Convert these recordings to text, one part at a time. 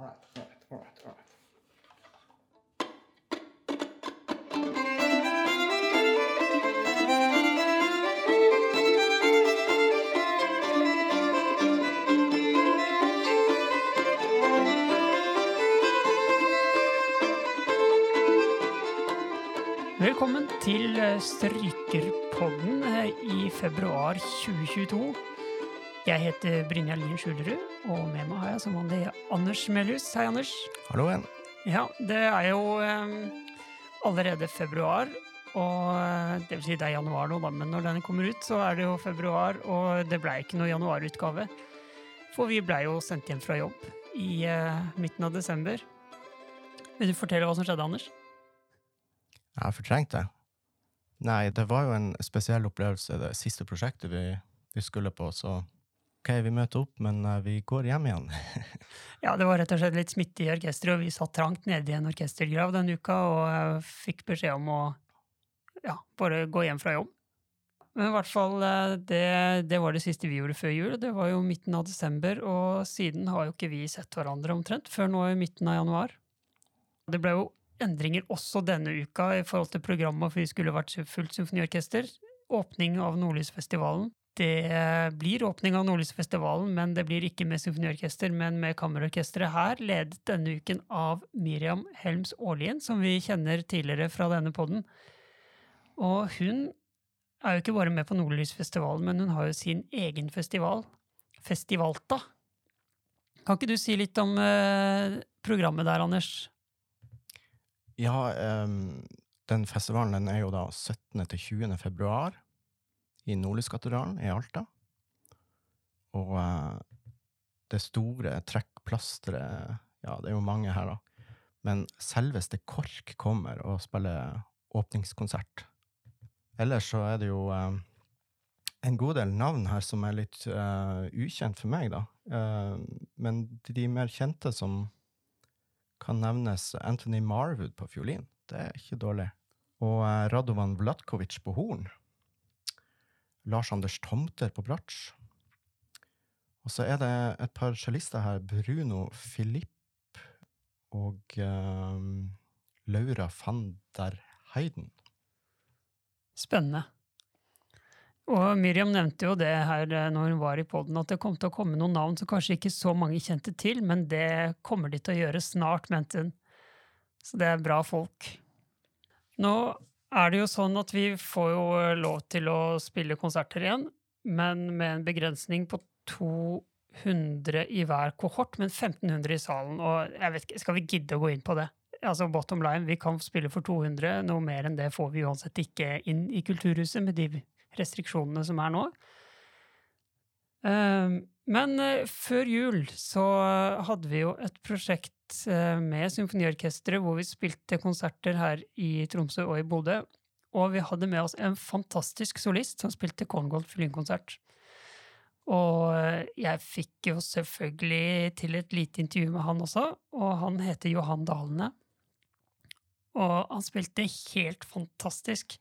All right, all right, all right, all right. Velkommen til eh, Strykerpodden eh, i februar 2022. Jeg heter Brynjar Lien Skjulerud, og med meg har jeg som vanlig Anders Melhus. Hei, Anders. Hallo igjen. Ja, det er jo eh, allerede februar, og eh, det vil si det er januar nå, da, men når denne kommer ut, så er det jo februar, og det blei ikke noe januarutgave. For vi blei jo sendt hjem fra jobb i eh, midten av desember. Vil du fortelle hva som skjedde, Anders? Jeg har fortrengt det. Nei, det var jo en spesiell opplevelse, det siste prosjektet vi, vi skulle på, så ok, vi møter opp, men eh, vi går hjem igjen. Ja, det var rett og slett litt smitte i orkesteret, og vi satt trangt nede i en orkestergrav den uka og fick fikk beskjed om å ja, bare gå hjem fra jobb. Men i hvert fall, eh, det, det var det siste vi gjorde før jul. Det var jo midten av desember, og siden har jo ikke vi sett hverandre omtrent før nå i midten av januar. Det ble jo endringer også denne uka i forhold til programmet, for vi skulle vært fullt symfoniorkester. Åpning av Nordlysfestivalen. Det eh, blir åpning av Nordlysfestivalen, men det blir ikke med symfoniorkester, men med kammerorkesteret her, ledet denne uken av Miriam Helms Aarlien, som vi kjenner tidligere fra denne podden. Og hun er jo ikke bare med på Nordlysfestivalen, men hun har jo sin egen festival, Festivalta. Kan ikke du si litt om eh, programmet der, Anders? Ja, um, den festivalen den er jo da 17. til 20. februar i Nordlyskatedralen i Alta. Og eh, det store trekkplasteret Ja, det er jo mange her, da. Men selveste KORK kommer og spiller åpningskonsert. Ellers så er det jo eh, en god del navn her som er litt uh, ukjent for meg, da. Uh, men de mer kjente som kan nevnes Anthony Marwood på fiolin. Det er ikke dårlig. Og uh, Radovan Vlatkovic på horn. Lars Anders Tomter på bratsj. Og så er det et par cellister her. Bruno Philipp og um, ehm, Laura van der Heiden. Spennende. Og Miriam nevnte jo det her när når hun var i poden, at det kom til å komme noen navn som kanskje ikke så mange kjente til, men det kommer de til å gjøre snart, mente hun. Så det er bra folk. Nå er det jo sånn at vi får jo lov til å spille konserter igjen, men med en begrensning på 200 i hver kohort, men 1500 i salen. Og jeg vet ikke, skal vi gidde å gå inn på det? Altså bottom line, vi kan spille for 200, noe mer enn det får vi uansett ikke inn i Kulturhuset med de restriksjonene som er nå. Um, ehm, men eh, før jul så hadde vi jo et prosjekt eh, med symfoniorkesteret hvor vi spilte konserter her i Tromsø og i Bodø. Og vi hadde med oss en fantastisk solist som spilte Korngold fiolinkonsert. Og eh, jeg fikk jo selvfølgelig til et lite intervju med han også, og han heter Johan Dalene. Og han spilte helt fantastisk.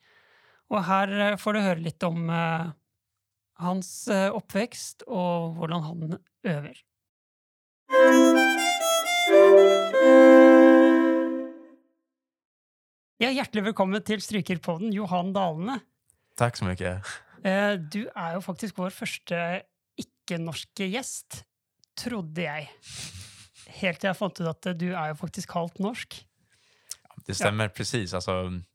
Og her eh, får du høre litt om uh, hans eh, oppvekst og hvordan han øver. Ja, hjertelig velkommen til Strykerpodden, Johan Dalene. Tack så mycket. Eh, Du er jo faktisk vår første ikke-norske gjest, trodde jeg. Helt jeg fant ut at du er jo faktisk halvt norsk. Det stämmer precis. Alltså,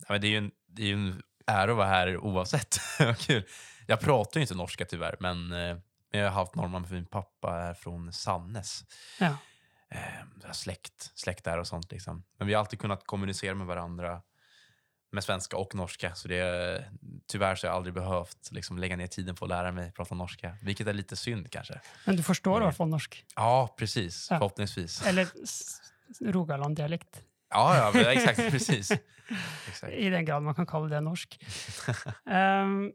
ja, det, är ju en, det är ju en ära att vara här oavsett. Kul. Jag pratar ju inte norska tyvärr, men eh, men jag har haft norrman för min pappa är från Sannes. Ja. Eh, har släkt, släkt där och sånt. Liksom. Men vi har alltid kunnat kommunicera med varandra med svenska och norska. Så det, tyvärr så har jag aldrig behövt liksom, lägga ner tiden på att lära mig prata norska. Vilket är lite synd kanske. Men du förstår i alla fall norsk? Ja, precis. Ja. Förhoppningsvis. Eller Rogaland-dialekt? Ja, ja exakt. precis. Exakt. I den grad man kan kalle det norsk. Ehm,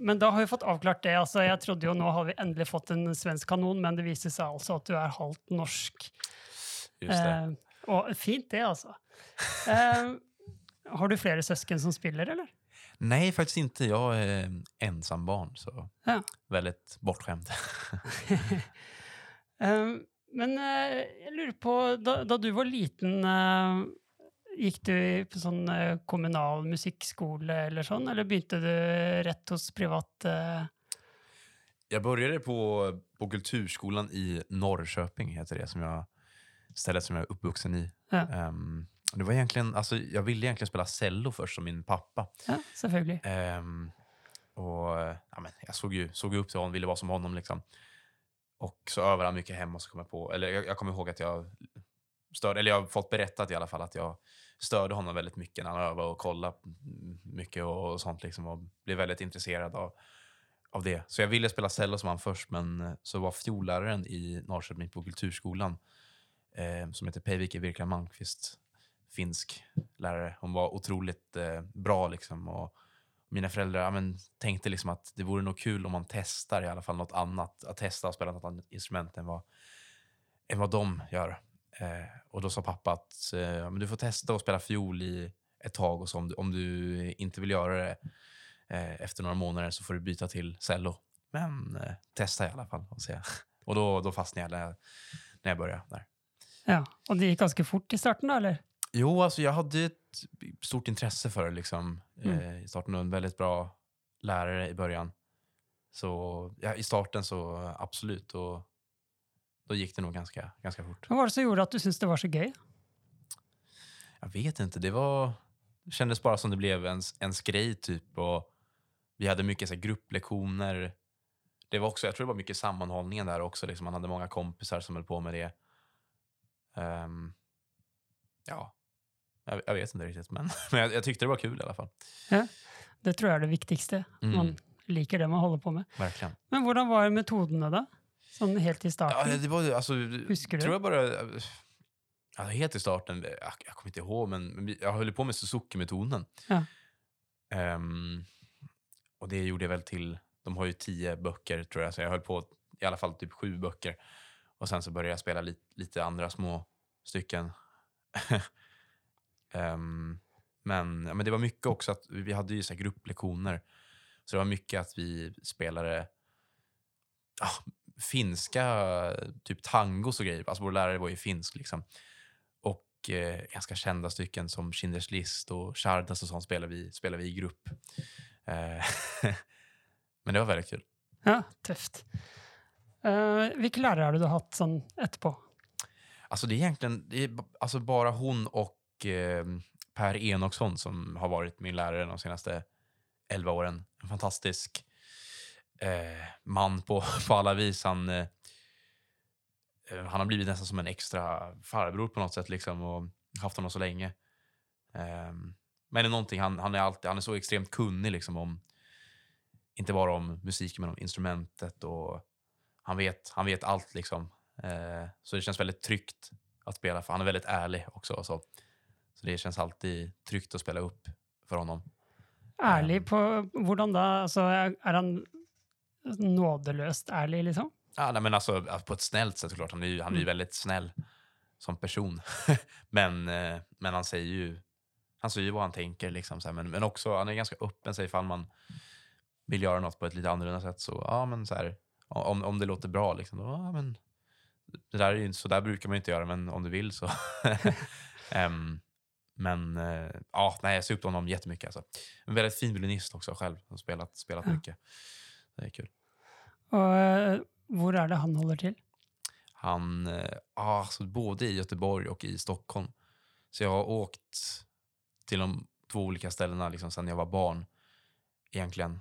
men da har vi fått avklart det. Altså, jeg trodde jo nå har vi endelig fått en svensk kanon, men det viser seg altså at du er halvt norsk. Just det. Ehm, og fint det, altså. Ehm, har du flere søsken som spiller, eller? Nej, faktiskt inte. Jag är eh, ensam barn, så Ja. väldigt bortskämd. Ehm, Men eh, jeg lurer på, da, da du var liten, eh, gikk du på sånn eh, kommunal musikkskole eller sånn, eller begynte du rett hos privat eh, Jag började på, på Kulturskolan i Norrköping, heter det, som jag, stället som jag är uppvuxen i. Ja. Ehm, det var egentligen, alltså, jag ville egentligen spela cello först, som min pappa. Ja, selvfølgelig. Ehm, och, ja, men jag såg ju, såg ju upp till honom, ville vara som honom. Liksom. Och så övade han mycket hemma. Så kom jag, på, eller jag, jag kommer ihåg att jag störde, eller jag har fått berättat i alla fall att jag störde honom väldigt mycket när han övade och kollade mycket och, sånt. Liksom, och blev väldigt intresserad av, av det. Så jag ville spela cello som han först, men eh, så var fiolläraren i Norrköping på Kulturskolan eh, som heter Päivikki Virka Malmqvist, finsk lärare. Hon var otroligt eh, bra liksom. Och, mina föräldrar ja, men, tänkte liksom att det vore nog kul om man testar i alla fall något annat. Att testa att spela något annat instrument än vad, än vad de gör. Eh, och då sa pappa att eh, du får testa att spela fiol i ett tag och så om du, om du inte vill göra det eh, efter några månader så får du byta till cello. Men eh, testa i alla fall och se. Och då, då fastnade jag när, jag när jag började där. Ja, og det gikk ganske fort i starten, da, eller? Jo, alltså jag hade ett stort intresse för det liksom, Mm. eh, i starten och en väldigt bra lärare i början. Så ja, i starten så absolut, och då gick det nog ganska, ganska fort. Hva var det som gjorde at du syntes det var så gøy? Jag vet inte, det var det kändes bara som det blev ens, ens grej typ. Och vi hade mycket så här, grupplektioner. Det var också, jag tror det var mycket sammanhållningen där också. Liksom. Man hade många kompisar som höll på med det. Ehm, ja, jag, jag vet inte riktigt, men, men jag, jag tyckte det var kul i alla fall. Det tror jeg er det viktigste. Mm. Man liker det man holder på med. Verkligen. Men hvordan var metodene, da? Sånn helt i Ja, starten? det var alltså, Husker du? tror jag bara, alltså, helt i starten, jag, jag kommer inte ihåg, men, jag höll på med Suzuki-metoden. Ja. Ehm, och det gjorde jag väl till, de har ju tio böcker tror jag, så jag höll på i alla fall typ sju böcker. Och sen så började jag spela lite, lite andra små stycken. Ehm, men, ja, men det var mycket också att vi hade ju så grupplektioner. Så det var mycket att vi spelade ja, finska typ tangos och grejer. Alltså vår lärare var ju finsk liksom. Och eh, ganska kända stycken som Schindler's list och Chardas och sånt spelade vi, spelade vi i grupp. Eh, men det var väldigt kul. Ja, tøft. Uh, hvilke lærere har du hatt sånn etterpå? Alltså det är egentligen det är alltså bara hon och eh, Per Enoksson som har varit min lärare de senaste 11 åren. En fantastisk eh, man på, på alla vis. Han, eh, eh, han har blivit nästan som en extra farbror på något sätt liksom och haft honom så länge. Eh, men det är någonting, han, han, är alltid, han är så extremt kunnig liksom om, inte bara om musiken men om instrumentet och han vet, han vet allt liksom. Eh, så det känns väldigt tryggt att spela för han är väldigt ärlig också. och Så, så det känns alltid tryggt att spela upp för honom. Ærlig på Hvordan da? Altså, er han nådeløst ærlig, liksom? Ja, nej, men alltså, på ett snällt sätt såklart. Han är ju, han är ju Mm. väldigt snäll som person. men, eh, men han säger ju han säger ju vad han tänker. Liksom, så här, men, men också, han är ganska öppen sig ifall man vill göra något på ett lite annorlunda sätt. Så, ja, men så här, om, om det låter bra, liksom, då, ja, men, det där är ju, så där brukar man inte göra, men om du vill så. Em, men eh, ja, nej, jag ser upp till honom jättemycket. Alltså. En väldigt fin violinist också själv. Har spelat, spelat mycket. Det är kul. Og eh, hvor er det han holder til? Han, alltså både i Göteborg och i Stockholm. Så jag har åkt till de två olika ställena liksom, sedan jag var barn egentligen.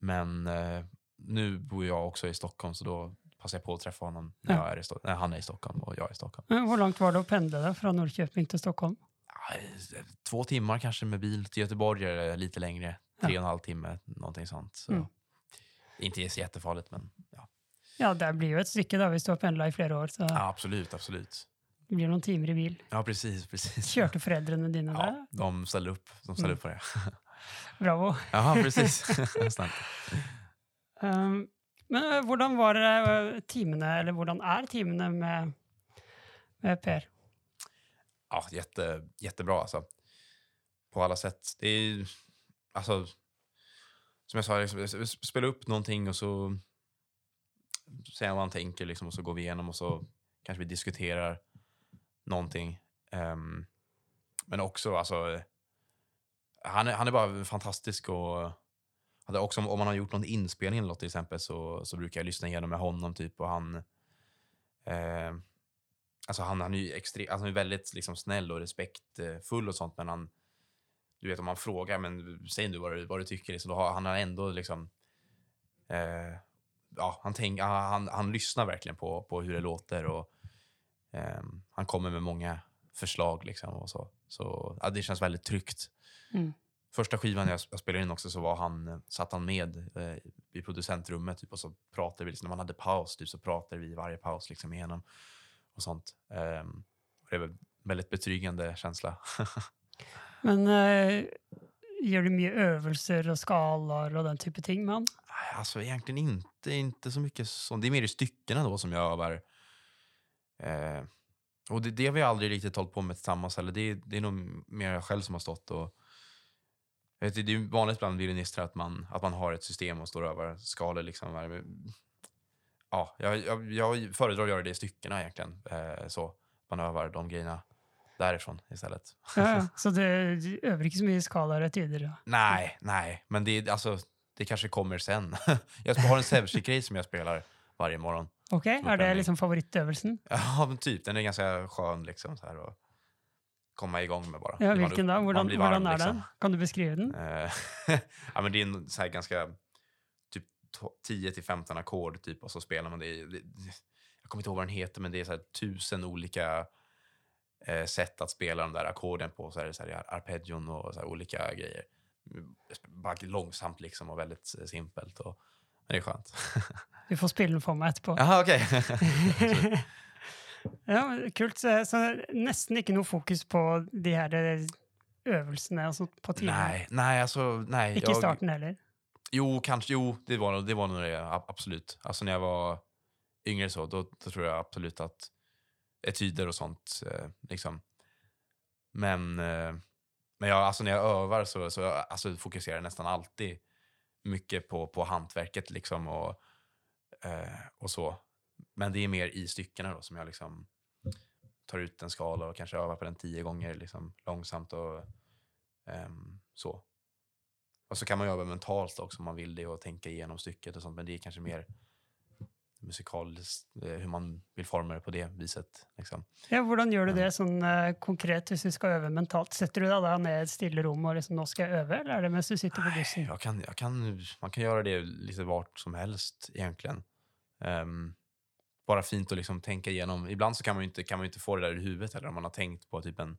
Men eh, nu bor jag också i Stockholm så då passar jag på att träffa honom när, Ja. jag är i Sto- när han är i Stockholm och jag är i Stockholm. Eh, Hvor langt var det å pendle da, fra Nordkjøping til Stockholm? Ja, eh, två timmar kanske med bil. Till Göteborg är det lite längre. Tre och en halv timme, någonting sånt. Så. Mm. Inte så jättefarligt, men ja. Ja, det blir jo et stykke da, hvis du har pendla i flere år. Så ja absolut, absolut. det blir noen timer i bil. Ja, precis, precis. Kjørte foreldrene dine Ja, der? de ställer upp, de ställer Mm. upp på det. Bravo. Ja, precis. Um, men eh, hvordan var eh, timene, eller hvordan er timene med, med Per? Ja, jätte, jättebra alltså. På alla sätt. Det är ju- alltså, som jag sa, liksom, spela upp någonting och så säga vad han tänker liksom, och så går vi igenom och så kanske vi diskuterar någonting. Um, men också, alltså, han är, han är bara fantastisk och hade också, om man har gjort någon inspelning eller något till exempel så, så brukar jag lyssna igenom med honom typ och han eh, Alltså han, han är ju extre, alltså han är väldigt liksom snäll och respektfull och sånt men han du vet om man frågar men säg nu vad du, vad du tycker liksom, då har han har ändå liksom eh, ja, han, tänk, han, han lyssnar verkligen på, på hur det låter och eh, han kommer med många förslag liksom och så. Så ja, det känns väldigt tryggt. Mm. Första skivan jag, jag spelade in också så var han, satt han med eh, i producentrummet typ, och så pratade vi, liksom, när man hade paus typ, så pratade vi varje paus liksom, igenom och sånt. Um, och det var en väldigt betryggande känsla. Men eh, gör du mycket övelser och skalor och den typen av ting med han? Alltså egentligen inte, inte så mycket sånt. Det är mer i styckena då som jag övar. Eh, och det, det har vi aldrig riktigt hållit på med tillsammans. heller. det, det är nog mer jag själv som har stått och... Vet, det är vanligt bland violinister att man, att man har ett system och står och övar skalor. Liksom. Ja, jag, jag, jag föredrar att göra det i styckena egentligen. Eh, så. Man övar de grejerna därifrån istället. Ja, så du övar inte så mycket skalor tidigare? Nej, nej. Men det, alltså, det kanske kommer sen. jag har en Sevcik-grej som jag spelar varje morgon. Okej, okay. är det liksom favoritövelsen? Ja, men typ. Den är ganska skön liksom så här att komma igång med bara. Ja, vilken då? Hur varm, är liksom. den? Kan du beskriva den? ja, men det är en så här ganska typ 10 till 15 ackord typ och så spelar man det, i, det, Jag kommer inte ihåg vad den heter, men det är så här tusen olika eh, sätt att spela de där ackorden på. Så är det så här arpeggion och så olika grejer. Bara långsamt liksom och väldigt eh, simpelt. Och, det är skönt. Du får mig efterpå. Jaha, okej. Okay. ja, kult. Så, så nästan inte något fokus på de här eh, övningarna alltså på tiden? Nej, nej, alltså, nej. Inte i starten heller? Jo, kanske. Jo, det var, det var nog det. Absolut. Alltså när jag var yngre så, då, då tror jag absolut att etyder och sånt, eh, liksom. Men, eh, men jag, alltså när jag övar så, så alltså, fokuserar jag nästan alltid mycket på, på hantverket liksom och Eh, och så. Men det är mer i styckena då som jag liksom tar ut en skala och kanske övar på den tio gånger liksom, långsamt och um, så. Och så kan man ju öva mentalt också om man vill det och tänka igenom stycket och sånt. Men det är kanske mer musikaliskt, eh, hur man vill forma det på det viset. Liksom. Ja, hur gör du det sån, uh, konkret om du ska öva mentalt? Sätter du dig ner i ett stilla rum och liksom, nu ska jag öva eller är det medan du sitter på bussen? Jag kan, jag kan, man kan göra det lite vart som helst egentligen. Um, bara fint att liksom tänka igenom. Ibland så kan man inte, kan man inte få det där i huvudet eller om man har tänkt på typ en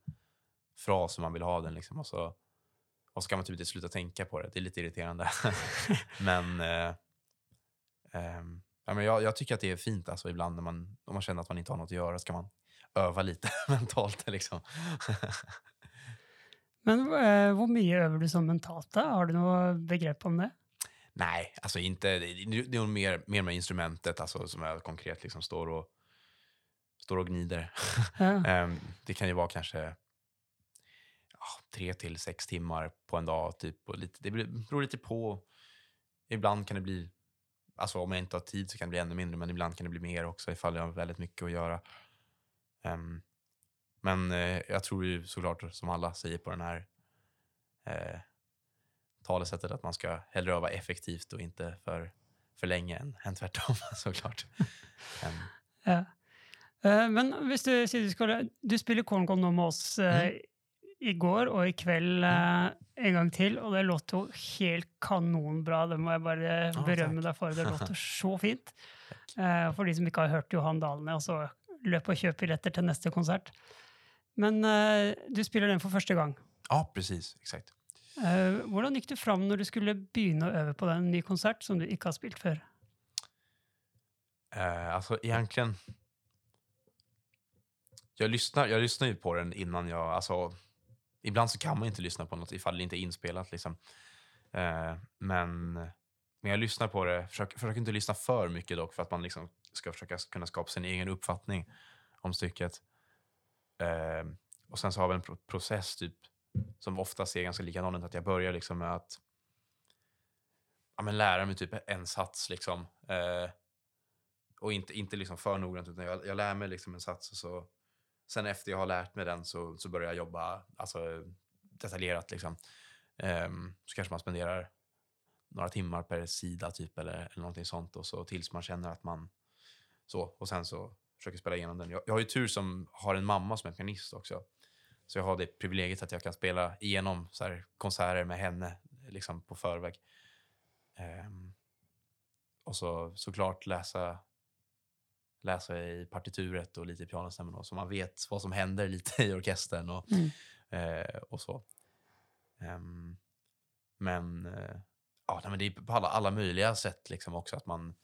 fras som man vill ha den liksom, och, så, och så kan man typ inte sluta tänka på det. Det är lite irriterande. men, uh, um, ja, men jag, jag, tycker att det är fint alltså, ibland när man, om man känner att man inte har något att göra ska man öva lite mentalt. Liksom. men uh, hur mycket övar du som mentalt? Då? Har du något begrepp om det? Nej, alltså inte. Det är mer, mer med instrumentet alltså, som jag konkret liksom står och, står och gnider. Ja. um, det kan ju vara kanske tre till sex timmar på en dag. Typ, och lite, det beror lite på. Ibland kan det bli, alltså om jag inte har tid så kan det bli ännu mindre, men ibland kan det bli mer också ifall jag har väldigt mycket att göra. Um, men eh, jag tror ju såklart, som alla säger på den här eh, talesättet att man ska hellre öva effektivt och inte för, för länge än, än tvärtom såklart. um. ja. Uh, men om du säger du skulle, du spelar Corncon med oss uh, mm. Igår och ikväll uh, en gång till och det låter helt kanonbra. Det måste jag bara berömma dig för. Det låter så fint. Uh, för de som inte har hört Johan Dahlne, alltså löp och köp biljetter till nästa konsert. Men du spelar den för första gången. Ja, precis. Exakt. Uh, hvordan gikk du fram när du skulle begynne å øve på en ny konsert som du inte har spelat før? Uh, alltså egentligen... Jag lyssnar, jag lyssnar ju på den innan jag... Alltså, ibland så kan man inte lyssna på något ifall det inte är inspelat. Liksom. Eh, men, men jag lyssnar på det. försök, försöker inte lyssna för mycket dock för att man liksom ska försöka kunna skapa sin egen uppfattning om stycket. Eh, och sen så har vi en pro process typ som ofta ser ganska likadan ut. Att jag börjar liksom med att ja, men lära mig typ en sats. Liksom. Eh, och inte, inte liksom för noggrant, utan jag, jag lär mig liksom en sats och så sen efter jag har lärt mig den så, så börjar jag jobba alltså, detaljerat. Liksom. Um, så kanske man spenderar några timmar per sida typ eller, eller någonting sånt och så tills man känner att man så och sen så försöker spela igenom den. Jag, jag har ju tur som har en mamma som är pianist också. Så jag har det privilegiet att jag kan spela igenom så här, konserter med henne liksom på förväg. Um, och så såklart läsa, läsa i partituret och lite i pianostämmen så man vet vad som händer lite i orkestern och, Mm. eh, och så. Um, men, eh, ja, nej, men det är på alla, alla möjliga sätt liksom också att man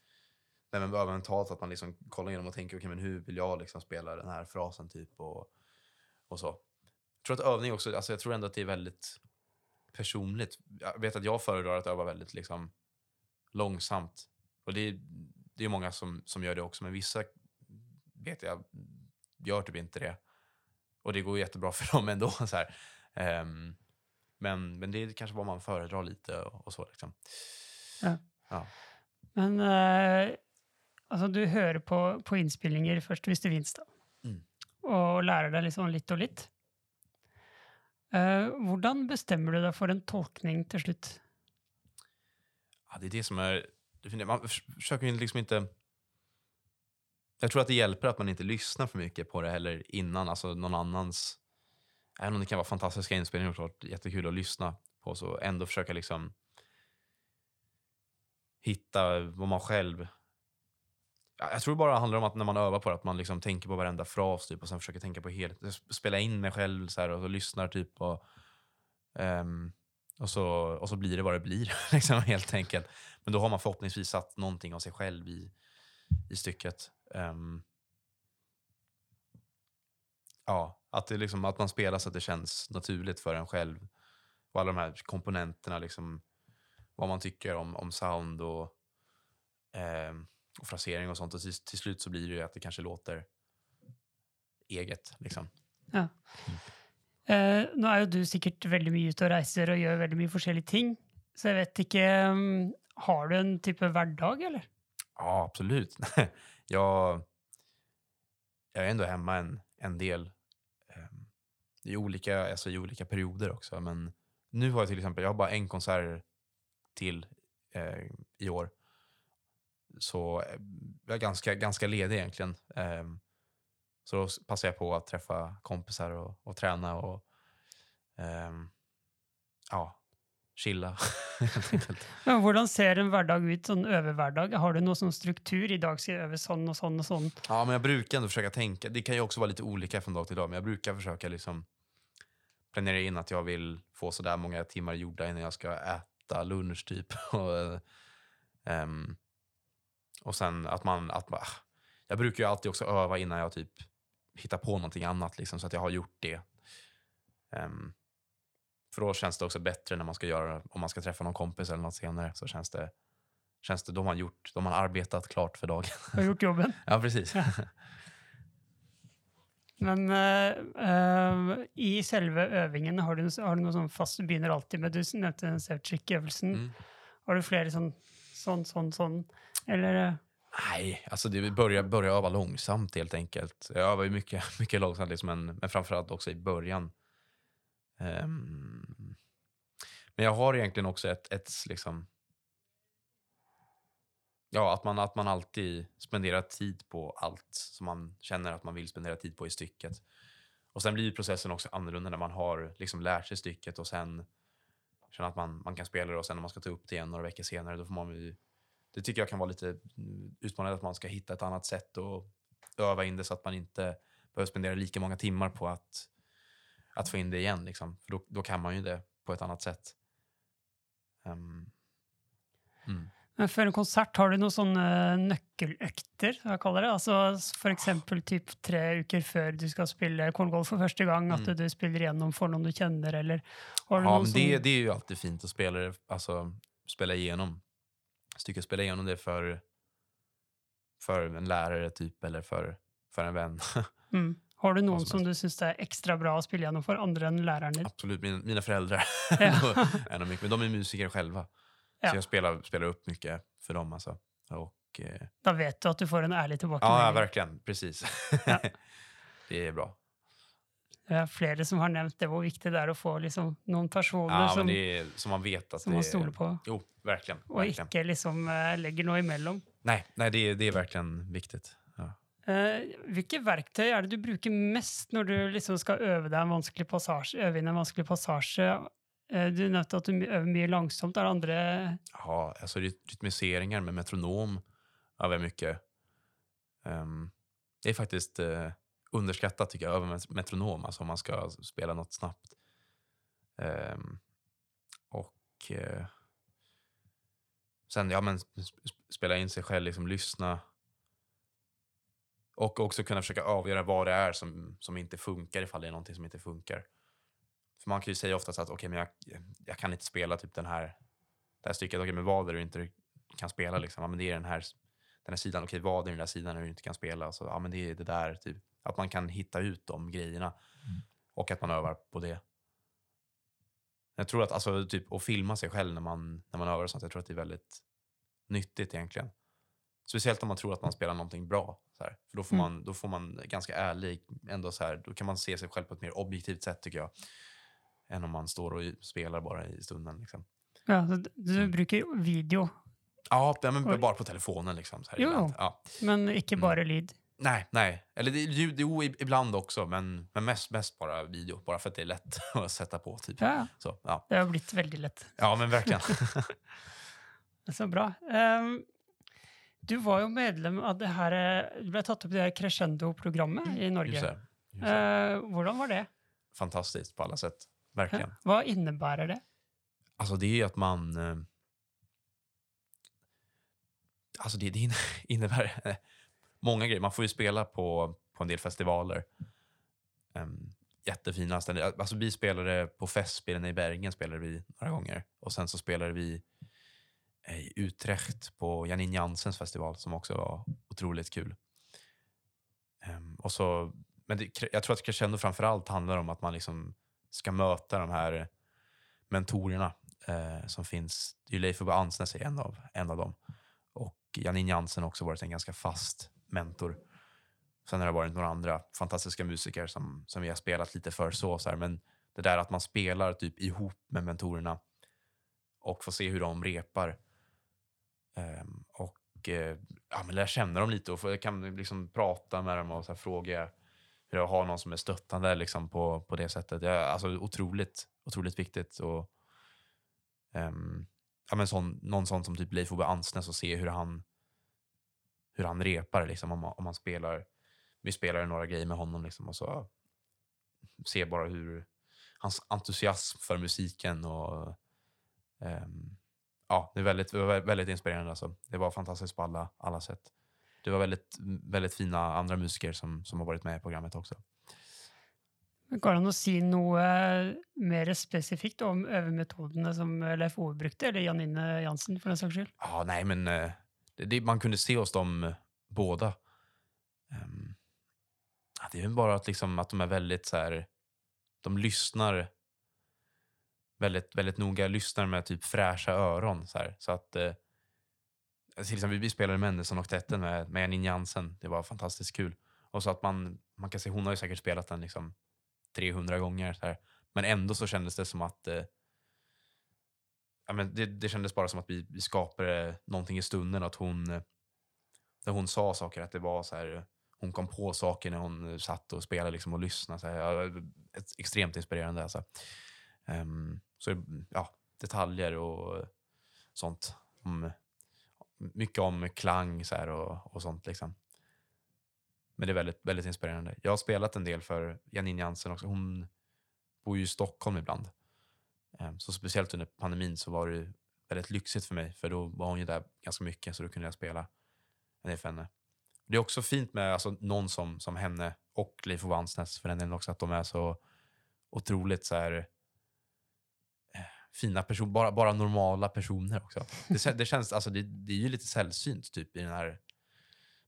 nej, men mentalt att man liksom kollar igenom och tänker okay, men hur vill jag liksom spela den här frasen typ och, och så. Jag tror att övning också, alltså jag tror ändå att det är väldigt personligt. Jag vet att jag föredrar att öva väldigt liksom långsamt. Och det är, det är många som, som gör det också, men vissa vet jag gör typ inte det. Och det går jättebra för dem ändå. Så här. Ehm, men, men det är kanske vad man föredrar lite och, och så. Liksom. Men eh, altså, du hører på, på innspillinger først hvis det fins, da. Mm. Og lærer deg liksom litt og litt. Eh, hvordan bestemmer du deg for en tolkning til slutt? Ja, det är det som är... Man försöker ju liksom inte... Jag tror att det hjälper att man inte lyssnar för mycket på det heller innan. Alltså någon annans... Även om det kan vara fantastiska inspelningar och klart jättekul att lyssna på så ändå försöka liksom hitta vad man själv... Jag tror bara det handlar om att när man övar på det, att man liksom tänker på varenda fras typ, och sen försöker tänka på helheten. Spela in mig själv så här, och så lyssnar typ. Och, um, och, så, och så blir det vad det blir, liksom, helt enkelt. Men då har man förhoppningsvis satt någonting av sig själv i, i stycket. Ehm, ja, att, det liksom, att man spelar så att det känns naturligt för en själv. Och alla de här komponenterna, liksom, vad man tycker om, om sound och, ehm, och frasering och sånt. Och till, till slut så blir det ju att det kanske låter eget. Liksom. Uh, nå er jo du sikkert veldig mye ute og reiser og gjør veldig mye forskjellige ting. Så jeg vet ikke um, Har du en type hverdag, eller? Ja, absolut. jag, jag är ändå hemma en, en del Um, i, olika, alltså i olika perioder också. Men nu har jag till exempel jag har bara en konsert till eh, i år. Så eh, jag är ganska, ganska ledig egentligen. Um, så då passar jag på att träffa kompisar och, och träna och ehm, ja, chilla. Men hvordan ser en hverdag ut, sånn øvehverdag? Har du noe sånn struktur? I dag skal jeg øve sånn og sånn og sånn. Ja, men jag brukar ändå försöka tänka. Det kan ju också vara lite olika från dag till dag, men jag brukar försöka liksom planera in att jag vill få så där många timmar gjorda innan jag ska äta lunch typ. och, ehm, och sen att man, att man... Jag brukar ju alltid också öva innan jag typ hittar på någonting annat, liksom, så att jag har gjort det. Ehm, för då känns det också bättre när man ska göra, om man ska träffa någon kompis eller något senare, så känns det, känns det, då har man gjort, då har man arbetat klart för dagen. Har gjort jobben. Ja, precis. Men eh, eh, i selve øvingen, har du, har du noe sånn fast Du begynner alltid med Du nevnte den Sevcik-øvelsen. Mm. Har du flere sånn sånn, sånn, sånn? Eller eh, Nej, alltså det börja, börja öva långsamt helt enkelt. Jag övar ju mycket, mycket långsamt, liksom, men, men framförallt också i början. Um, men jag har egentligen också ett, ett liksom... Ja, att man, att man alltid spenderar tid på allt som man känner att man vill spendera tid på i stycket. Och sen blir processen också annorlunda när man har liksom lärt sig stycket och sen känner att man, man kan spela det och sen när man ska ta upp det igen några veckor senare, då får man ju det tycker jag kan vara lite mm, utmanande att man ska hitta ett annat sätt och öva in det så att man inte behöver spendera lika många timmar på att, att få in det igen. Liksom. För då, då kan man ju det på ett annat sätt. Ehm, mm. Men før en konsert, har du noen sånne nøkkeløkter, som jeg kaller det? Altså for eksempel typ tre uker før du skal spille korngolf for første gang, at Mm. du spiller gjennom for noen du kjenner, eller har du Ja, men det, sånn- det är ju alltid fint att spela, alltså, spela igenom stycket. Spela igenom det för, för en lärare typ eller för, för en vän. mm. Har du noen som som du syns er ekstra bra å spille gjennom for andre enn læreren din? Absolut, mina, mina föräldrar. Ja. Mycket, men de är musiker själva. Ja. Så jag spelar, spelar upp mycket för dem. Alltså. Och, eh, Da vet du at du får en ærlig ja, tilbakemelding. verkligen. Precis. Ja. det är bra. Er flere som har nevnt det, hvor viktig det er å få liksom, noen personer Ja, som, det är som man vet att som det man är... stoler på, Jo, verkligen. og verkligen. ikke liksom eh, legger noe imellom. Nej, nej det, är, det är verkligen viktigt. Ja. Eh, hvilke verktøy er det du bruker mest når du liksom skal øve deg en vanskelig passasje, øve inn en vanskelig passasje? Eh, du nevnte at du my- øver mye langsomt. Er det andre Ja, alltså ryt- rytmiseringar med metronom övar jag mycket. Ehm, det är faktiskt eh, underskattat tycker jag, över metronom, alltså om man ska spela något snabbt. Um, och uh, sen, ja men spela in sig själv, liksom lyssna. Och också kunna försöka avgöra vad det är som, som inte funkar ifall det är någonting som inte funkar. För man kan ju säga oftast att okej, men jag, jag kan inte spela typ den här det här stycket, okej, men vad är det du inte kan spela? Liksom? Ja, men det är den här, den här sidan, okej, vad är den där sidan du inte kan spela? Så, ja, men det är det där, typ. Att man kan hitta ut de grejerna och att man övar på det. Jag tror att, alltså, typ, att filma sig själv när man, när man övar och sånt, jag tror att det är väldigt nyttigt egentligen. Speciellt om man tror att man spelar någonting bra. Så här. För då får, Mm. man, då får man ganska ärlig, ändå så här, då kan man se sig själv på ett mer objektivt sätt tycker jag. Än om man står och spelar bara i stunden. Liksom. Ja, så d- du Mm. bruker video, Ja, men bara på telefonen liksom. Så här Jo. ibland. Ja. men ikke Mm. bare lyd. Nej, nej. Eller det, ljud, jo, ibland också, men, men mest, mest bara video. Bara för att det är lätt att sätta på. Typ. Ja, Så, ja. det har blitt veldig lett. ja, men verkligen. Så bra. Ehm, du var jo medlem av det eh, Du ble tatt opp i det her Crescendo-programmet i Just Norge. det. Just det. Eh, hvordan var det? Fantastiskt på alla sätt. Verkligen. Hva innebærer det? Alltså det är ju att man... Eh, alltså det, det inne- innebär många grejer. Man får ju spela på, på en del festivaler. Um, jättefina ställen. Alltså vi spelade på Festspelen i Bergen spelade vi några gånger. Och sen så spelade vi eh, i Utrecht på Janine Jansens festival som också var otroligt kul. Um, och så, men det, jag tror att Crescendo framförallt handlar om att man liksom ska möta de här mentorerna eh, som finns. Det är ju Leif Ove Ansnes är en av, en av dem. Och Janine Jansen har också varit en ganska fast mentor. Sen har det varit några andra fantastiska musiker som, som vi har spelat lite för så, så här. Men det där att man spelar typ ihop med mentorerna och får se hur de repar. um, och uh, ja, men lära känna dem lite och få, kan liksom prata med dem och så här, fråga hur jag har någon som är stöttande liksom, på, på det sättet. Det är alltså, otroligt, otroligt viktigt. Och, um, ja, men sån, någon sån som typ Leif Ove Ansnes och se hur han, hur han repar. Liksom, om, man, om man spelar, vi spelar några grejer med honom liksom, och så se bara hur hans entusiasm för musiken och ehm, ja, det, är väldigt, det var väldigt inspirerande. Alltså. Det var fantastiskt på alla, alla sätt. Det var väldigt, väldigt fina andra musiker som, som har varit med i programmet också. Går det an å si noe mer spesifikt om øvemetodene som Leif Ove brukte, eller Janine Jansen, for den saks skyld? Ja, nej, men eh, det, det, man kunde se hos dem eh, båda. Um, det är bara att, liksom, att de är väldigt så här, de lyssnar väldigt, väldigt noga, lyssnar med typ fräscha öron. Så, här, så att eh, alltså, liksom, till exempel, vi spelade Mendelssohn och Tetten med, med Janine Jansen. Det var fantastiskt kul. Och så att man, man kan se, hon har ju säkert spelat den liksom 300 gånger. Så här. Men ändå så kändes det som att eh, ja, men det, det kändes bara som att vi, vi skapade någonting i stunden. Att hon, när hon sa saker, att det var så här, hon kom på saker när hon satt och spelade liksom och lyssnade. Så här, ett, extremt inspirerande. Alltså. Um, så ja, detaljer och sånt. Om, mycket om klang så här, och, och sånt. Liksom. Men det är väldigt, väldigt inspirerande. Jag har spelat en del för Janine Jansen också. Hon bor ju i Stockholm ibland. Ehm, så speciellt under pandemin så var det väldigt lyxigt för mig. För då var hon ju där ganska mycket så då kunde jag spela en del för henne. Det är också fint med alltså, någon som, som henne och Leif och Vansnäs för den delen också. Att de är så otroligt så här eh, fina personer. Bara, bara normala personer också. Det, det känns, alltså det, det är ju lite sällsynt typ i den här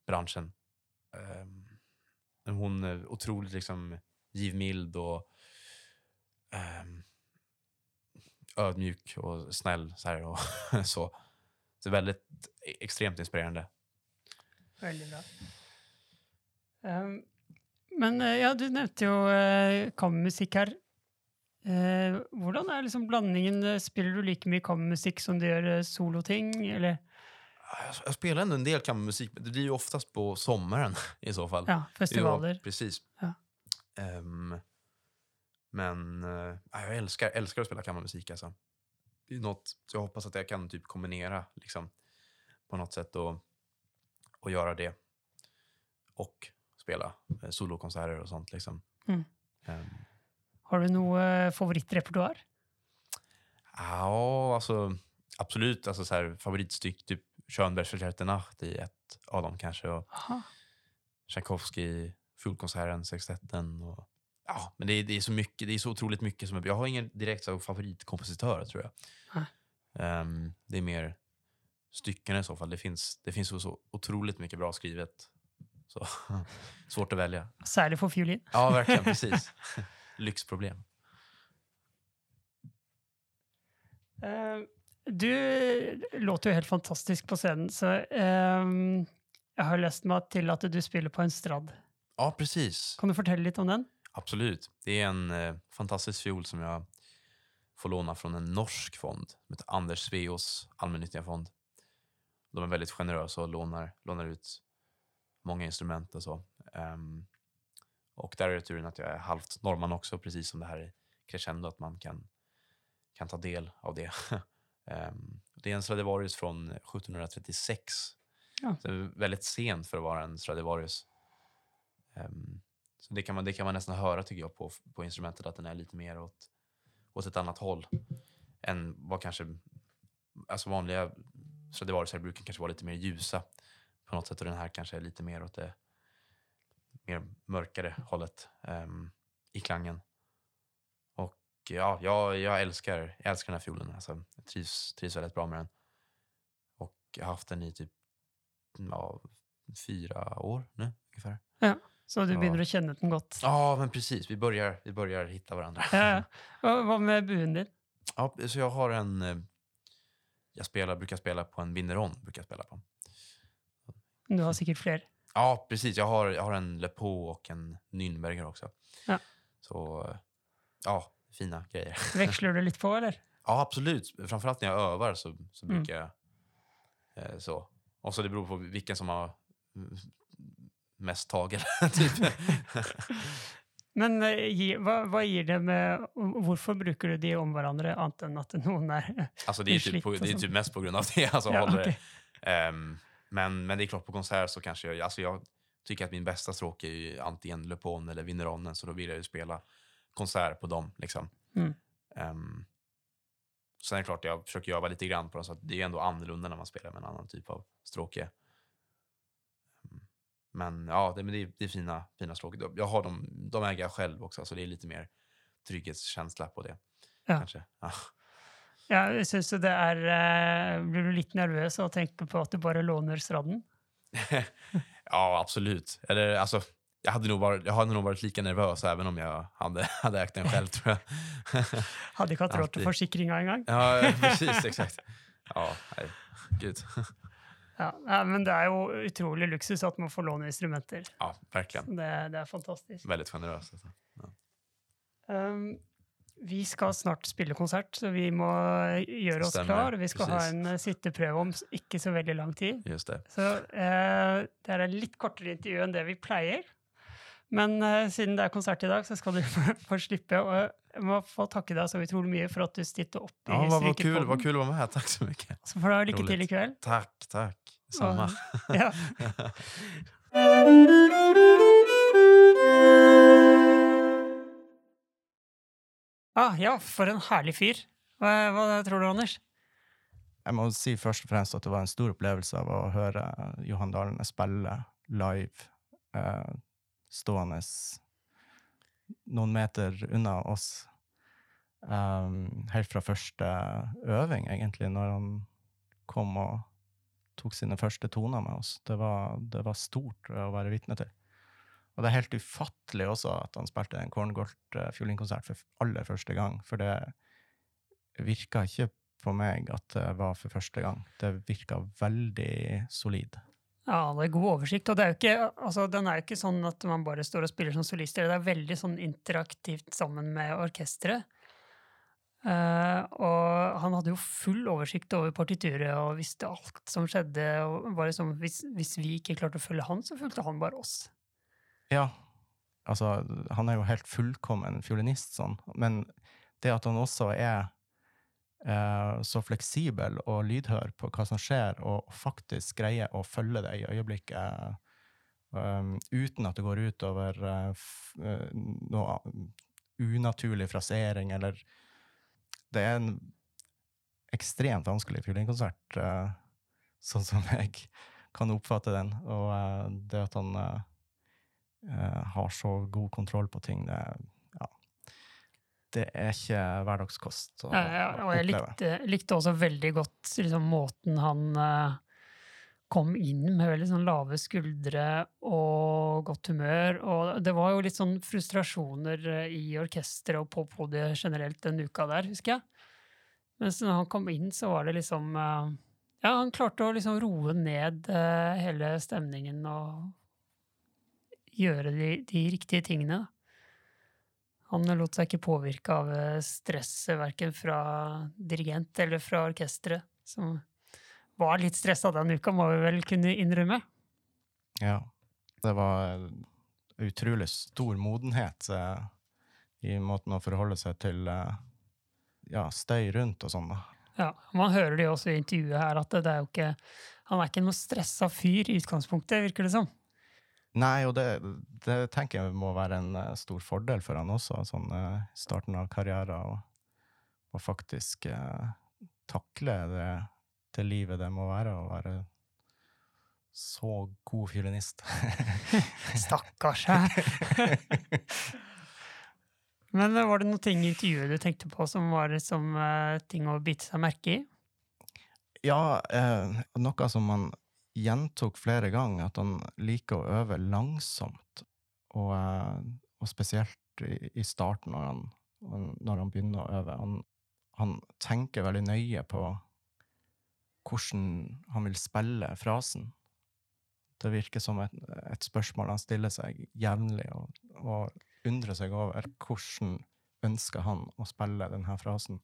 branschen. Um, hon är otroligt liksom givmild och um, ödmjuk och snäll. Så, här, och så. så väldigt extremt inspirerande. Veldig bra. Um, men eh, ja, du nevnte jo uh, kammermusikk her. Eh, hvordan er liksom blandningen? eh, Spiller du like mye kammermusikk som du eh, soloting, eller? Jag, spelar ändå en del kammarmusik, men det blir ju oftast på sommaren i så fall. Ja, festivaler. Ja, precis. Ja. Ehm, men eh, ja, jag älskar, älskar att spela kammarmusik. Alltså. Det är något, så jag hoppas att jag kan typ kombinera liksom, på något sätt och, och göra det. Och spela eh, solokonserter och sånt. Liksom. Mm. Ehm, Har du noe eh, favorittrepertoar? Ja, alltså absolut. Alltså, så här, favoritstyck, typ Schönbergs Verkärte Nacht i ett av dem kanske. Och Aha. Tchaikovsky, Fullkonserten, Sextetten. Och, ja, men det är, det är så mycket, det är så otroligt mycket. som Jag har ingen direkt så, favoritkompositör tror jag. Ehm, det är mer stycken i så fall. Det finns, det finns så, så otroligt mycket bra skrivet. Så, svårt att välja. Særlig for fiolin. Ja, verkligen. Precis. Lyxproblem. Eh, Du låter jo helt fantastisk på scenen, så eh, jeg har lest meg til at du spiller på en strad. Ja, precis. Kan du fortelle litt om den? Absolut. Det är en eh, fantastisk fiol som jag får låna från en norsk fond som heter Anders Sveos allmännyttiga fond. De är väldigt generösa och lånar, lånar ut många instrument och så. Ehm, och där är det turen att jag är halvt norrman också, precis som det här i Crescendo, att man kan, kan ta del av det. Ehm, det är en Stradivarius från 1736. Ja. Så det är väldigt sent för att vara en Stradivarius. Ehm, så det kan, man, det kan man nästan höra tycker jag på, på instrumentet att den är lite mer åt, åt ett annat håll än vad kanske alltså vanliga Stradivariusar brukar kanske vara lite mer ljusa på något sätt och den här kanske är lite mer åt det mer mörkare hållet um, i klangen. Och ja, jag, jag, älskar, jag älskar den här fiolen. Alltså, jag trivs, trivs väldigt bra med den. Och jag har haft den i typ ja, fyra år nu ungefär. Så du Ja. begynner å kjenne den godt? Ja, men precis. Vi börjar, vi börjar hitta varandra. Ja. Hva hva med buen din? Ja, så jag har en... eh, Jag spelar, brukar spela på en Vineron. Brukar spela på. Du har sikkert flere. Ja, precis. Jag har, jag har en Le Pau och en Nürnberger också. Ja. Så ja, fina grejer. Veksler du litt på, eller? Ja, absolut. Framförallt när jag övar så, så Mm. brukar jag eh, så. Och så det beror på vilken som har mm, mest tagel. typ. Men eh, hva, hva gir det med Hvorfor bruker du de om hverandre, annet enn at noen er Alltså det är, typ, på, det är typ mest på grund av det. Alltså, Ja, håller, okej. Ehm, men, men det är klart, på konsert så kanske jag... Alltså jag tycker att min bästa stråk är ju antingen Le Pon eller Vineronen, så då vill jag ju spela konsert på dem. Liksom. Mm. Ehm, sen är det klart, jag försöker öva lite grann på dem, så att det är ändå annorlunda när man spelar med en annan typ av stråke. Men ja, det, men det, är, det är fina, fina stråk. Jag har dem, de äger jag själv också, så det är lite mer trygghetskänsla på det. Ja. Kanske. Ja. Ja, Syns du det er eh, Blir du litt nervøs av å tenke på at du bare låner straden? ja, absolut. Eller alltså, jag hade, nog varit, jag hade nog varit lika nervös även om jag hade, hade ägt den själv tror jag. Ikke hatt råd Alltid. til forsikringa engang? ja, precis, exakt. Ja, nej, gud. Ja, ja, men det er jo utrolig luksus at man får låne instrumenter. Ja, verkligen. Det, det er fantastisk. Väldigt generöst. Alltså. Um, vi skal snart spille konsert, så vi må gjøre oss Stemmer, klar. Vi skal ha precis. en eh, sitteprøve om ikke så veldig lang tid. Just det. Så eh, det er et litt kortere intervju enn det vi pleier. Men eh, siden det er konsert i dag, så skal du få, slippe. Og jeg må få takke deg så utrolig mye for at du stilte opp i Ja, vad, vad, kul, vad kul att vara med. Tack så mycket. Så får du ha lykke Roligt. til i kveld. Tack, tack. Samma. Ja. Ah, ja, for en herlig fyr. Hva, hva tror du, Anders? Jeg må si først og fremst at det var en stor opplevelse av å høre Johan Dalene spille live, eh, stående noen meter unna oss. Ehm, um, helt fra første øving, egentlig, når han kom og tok sine første toner med oss. Det var, det var stort å være vitne til. Og det er helt ufattelig også at han spilte en Korngolt-fiolinkonsert eh, for aller første gang, for det virka ikke på meg at det var for første gang. Det virka veldig solid. Ja, det er god oversikt. Og det er jo ikke, altså, den er jo ikke sånn at man bare står og spiller som solister. Det er veldig sånn interaktivt sammen med orkesteret. Uh, og han hadde jo full oversikt over partituret og visste alt som skjedde. og bare liksom, hvis, hvis vi ikke klarte å følge han, så fulgte han bare oss. Ja, altså, han er jo helt fullkommen fiolinist, sånn. Men det at han også er eh, Eh, så fleksibel og lydhør på hva som skjer, og faktisk greier å følge det i øyeblikket um, uten at det går ut over uh, noe unaturlig frasering, eller Det er en ekstremt vanskelig fiolinkonsert, uh, sånn som jeg kan oppfatte den. Og uh, det at han uh, har så god kontroll på ting, det, er det er ikke hverdagskost å Ja, og jeg likte, likte også veldig godt liksom, måten han eh, kom inn med veldig sånn lave skuldre og godt humør. Og det var jo litt sånn frustrasjoner eh, i orkesteret og på podiet generelt den uka der, husker jeg. Mens når han kom inn, så var det liksom eh, Ja, han klarte å liksom roe ned hele stemningen og gjøre de, de riktige tingene. Han lot seg ikke påvirke av eh, stresset verken fra dirigent eller fra orkesteret, som var litt stressa den uka, må vi vel kunne innrømme. Ja. Det var eh, utrolig stor modenhet eh, i måten å forholde seg til eh, ja, støy rundt og sånn. da. Ja, Man hører det jo også i intervjuet her, at det, er jo ikke Han er ikke noe stressa fyr i utgangspunktet, virker det som. Nei, og det, det tenker jeg må være en eh, stor fordel for han også, sånn eh, i starten av karrieren, og, og faktisk eh, takle det, det livet det må være å være så god fiolinist. Stakkars her. Men eh, var det noen ting i intervjuet du tenkte på som var liksom, eh, ting å bite seg merke i? Ja, eh, noe som han gjentok flere ganger, at han liker å øve langsomt. Og, eh, og spesielt i, i starten, når han, når han begynner å øve. Han, han tenker veldig nøye på hvordan han vil spille frasen. Det virker som et, et spørsmål han stiller seg jevnlig, og, og undrer seg over hvordan ønsker han å spille denne frasen.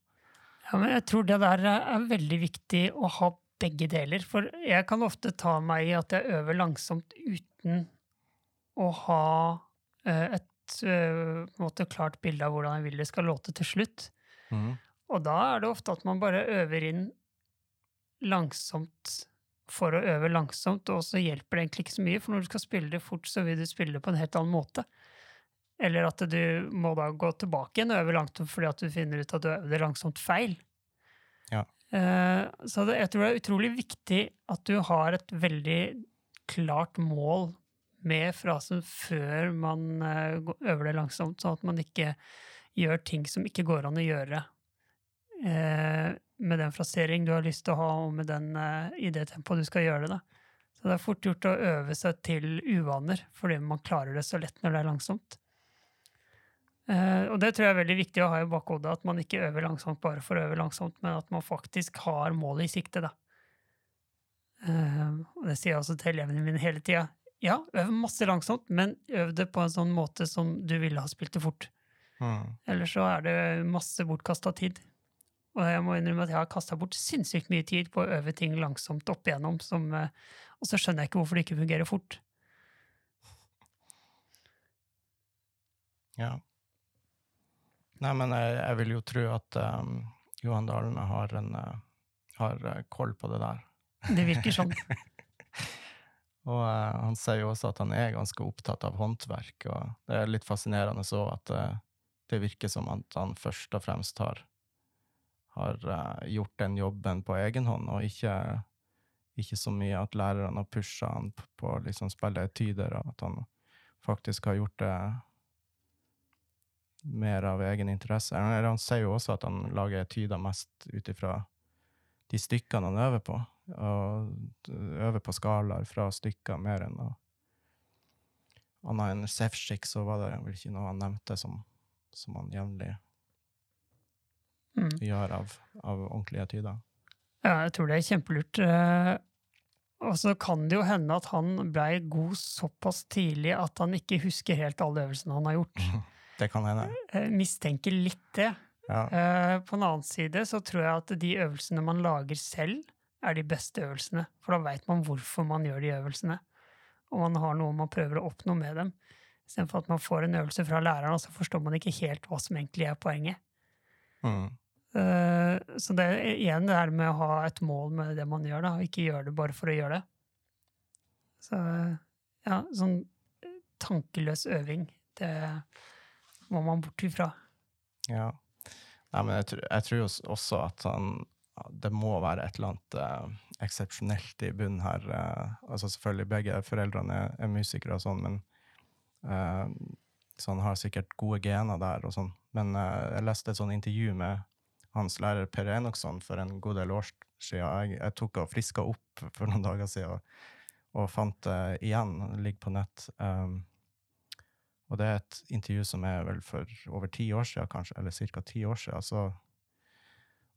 Ja, men jeg tror det der er veldig viktig å ha begge deler. For jeg kan ofte ta meg i at jeg øver langsomt uten å ha eh, et eh, måte, klart bilde av hvordan jeg vil det skal låte til slutt. Mhm. Og da er det ofte at man bare øver inn langsomt for å øve langsomt, og så hjelper det egentlig ikke så mye, for når du skal spille det fort, så vil du spille det på en helt annen måte. Eller at du må da gå tilbake igjen og øve langsomt fordi at du finner ut at du øver det langsomt feil. Eh, så jeg tror det er utrolig viktig at du har et veldig klart mål med frasen før man eh, øver det langsomt, sånn at man ikke gjør ting som ikke går an å gjøre eh, med den frasering du har lyst til å ha, og med den, i det tempoet du skal gjøre det. Da. Så det er fort gjort å øve seg til uvaner, fordi man klarer det så lett når det er langsomt. Eh, og det tror jeg er veldig viktig å ha i bakhodet, at man ikke øver langsomt bare for å øve langsomt, men at man faktisk har målet i sikte. Da. Eh, og det sier jeg også til elevene mine hele tida. Ja, øv masse langsomt, men øv det på en sånn måte som du ville ha spilt det fort. Mhm. Ellers så er det masse bortkasta tid. Og jeg må innrømme at jeg har kasta bort sinnssykt mye tid på å øve ting langsomt opp igjennom, som, eh, og så skjønner jeg ikke hvorfor det ikke fungerer fort. Ja. Nei, men jeg, jeg vil jo tro at um, Johan Dalene har, en, eh, har eh, koll på det der. Det virker sånn. Og eh, han sier jo også at han er ganske opptatt av håndverk, og det er litt fascinerende så at eh, det virker som at han først og fremst har, har gjort den jobben på egen hånd, og ikke, ikke så mye at lærerne har pusha han p- på å liksom spille etyder, og at han faktisk har gjort det mer av egen interesse. Han, han sier jo også at han lager etyder mest ut ifra de stykkene han øver på, og øver på skalaer fra stykker mer enn å Annet enn Sefsik, så var det vel ikke noe han nevnte som, som han jevnlig Mm. gjør av, av ordentlige etyder. Ja, jeg tror det er kjempelurt. eh, Og så kan det jo hende at han blei god såpass tidlig at han ikke husker helt alle øvelsene han har gjort. Det kan hende. Jeg mistenker litt det. Ja. Eh, På en annen side så tror jeg at de øvelsene man lager selv, er de beste øvelsene. For da veit man hvorfor man gjør de øvelsene. Og man har noe man prøver å oppnå med dem. Istedenfor at man får en øvelse fra læreren, og så forstår man ikke helt hva som egentlig er poenget. Mm. Eh, Så det er igjen det her med å ha et mål med det man gjør, da, ikke gjøre det bare for å gjøre det. Så ja, sånn eh, tankeløs øving, det var man bort ifrån. Ja. Nei, men jag, tror- jeg tror också att han, det må vara ett eller annet eh, i bunnen här. eh, altså selvfølgelig, begge foreldrene er, er musikere men äh, så han har säkert goda gener där och sånt. Men eh, jag läste en et intervju med hans lärare Per Enoksson för en god del år sedan. Jag jeg tok og friska opp for noen dager siden och og det igen. Ligger på nätet. Um, og det er et intervju som er vel for over ti år siden, kanskje, eller ca. ti år siden. Så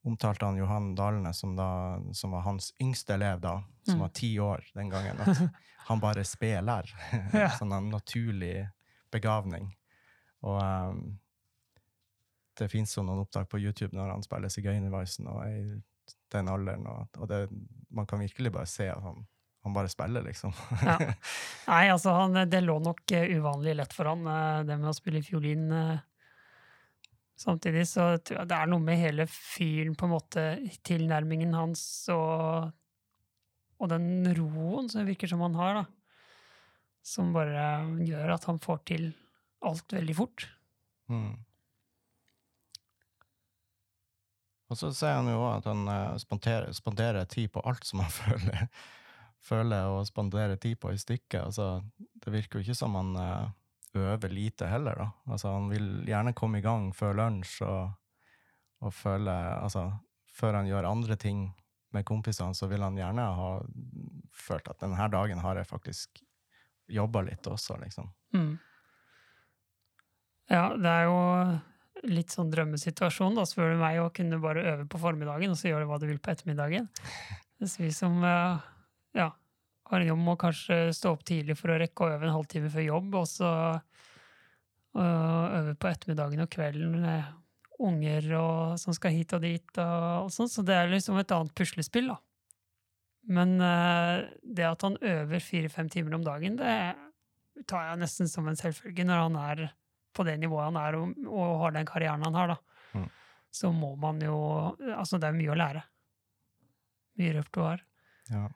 omtalte han Johan Dalene, som, da, som var hans yngste elev da, som Mm. var ti år den gangen, at han bare spiller. Ja. sånn en naturlig begavning. Og um, det fins jo noen opptak på YouTube når han spiller sigøynervisen og i den alderen, og, og det, man kan virkelig bare se at han, han bare spiller, liksom. Ja. Nei, altså, han, det lå nok eh, uvanlig lett for han, eh, det med å spille fiolin. eh. Samtidig så tror jeg det er noe med hele fyren, på en måte, tilnærmingen hans og, og den roen som virker som han har, da. Som bare gjør at han får til alt veldig fort. Mm. Og så sier han jo at han eh, sponderer, spanderer tid på alt som han føler, føler å spandere tid på i stykket. Altså, det virker jo ikke som han eh, øver lite heller, da. Altså, han vil gjerne komme i gang før lunsj og, og føle Altså, før han gjør andre ting med kompisene, så vil han gjerne ha følt at denne dagen har jeg faktisk jobba litt også, liksom. Mm. Ja, det er jo litt sånn drømmesituasjon, da, spør du meg, å kunne bare øve på formiddagen, og så gjøre hva du vil på ettermiddagen. Mens vi som eh, ja, har en jobb, må kanskje stå opp tidlig for å rekke å øve en halvtime før jobb, og så øh, øve på ettermiddagen og kvelden med unger og, som skal hit og dit, og, og sånn. Så det er liksom et annet puslespill, da. Men eh, det at han øver fire-fem timer om dagen, det tar jeg nesten som en selvfølge når han er på det nivået han er, og, og har den karrieren han har, da. Mm. Så må man jo Altså, det er mye å lære. Mye repertoar. Ja.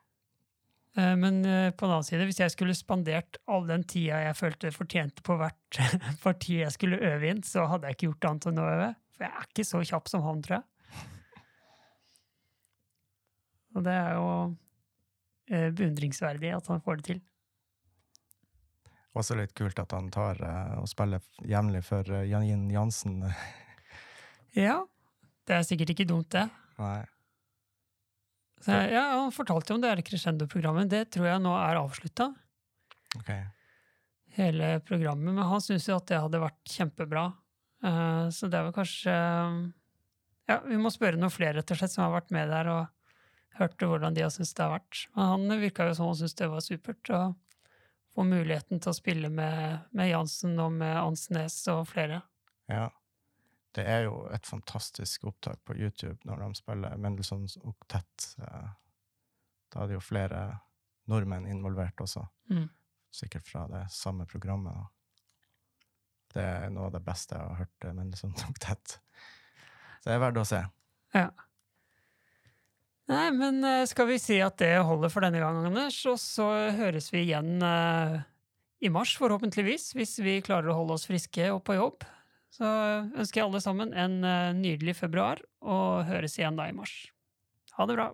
Eh, Men eh, på den annen side, hvis jeg skulle spandert all den tida jeg følte fortjente på hvert parti jeg skulle øve inn, så hadde jeg ikke gjort annet enn å øve. For jeg er ikke så kjapp som han, tror jeg. Og det er jo eh, beundringsverdig at han får det til. Også litt kult at han tar og spiller jevnlig for Janine Jansen. Ja, det er sikkert ikke dumt, det. Nei. Så, ja, Han fortalte om det her Crescendo-programmet. Det tror jeg nå er avslutta. Ok. hele programmet, men han syntes jo at det hadde vært kjempebra. Eh, så det er vel kanskje eh, Ja, vi må spørre noen flere rett og slett som har vært med der og hørte hvordan de har syntes det har vært. Men han virka jo som han syntes det var supert. å få muligheten til å spille med, med Jansen og med Ansnes og flere. Ja. Det er jo et fantastisk opptak på YouTube når de spiller Mendelssohns oktett. eh, Da er det jo flere nordmenn involvert også. Mm. Sikkert fra det samme programmet. Det er noe av det beste jeg har hørt eh, Mendelssohns oktett. Så det er verdt å se. Nei, men eh, skal vi si at det holder for denne gang, Anders? Og så høres vi igjen eh, i mars, forhåpentligvis, hvis vi klarer å holde oss friske og på jobb. Så ønsker jeg alle sammen en eh, nydelig februar, og høres igjen da i mars. Ha det bra.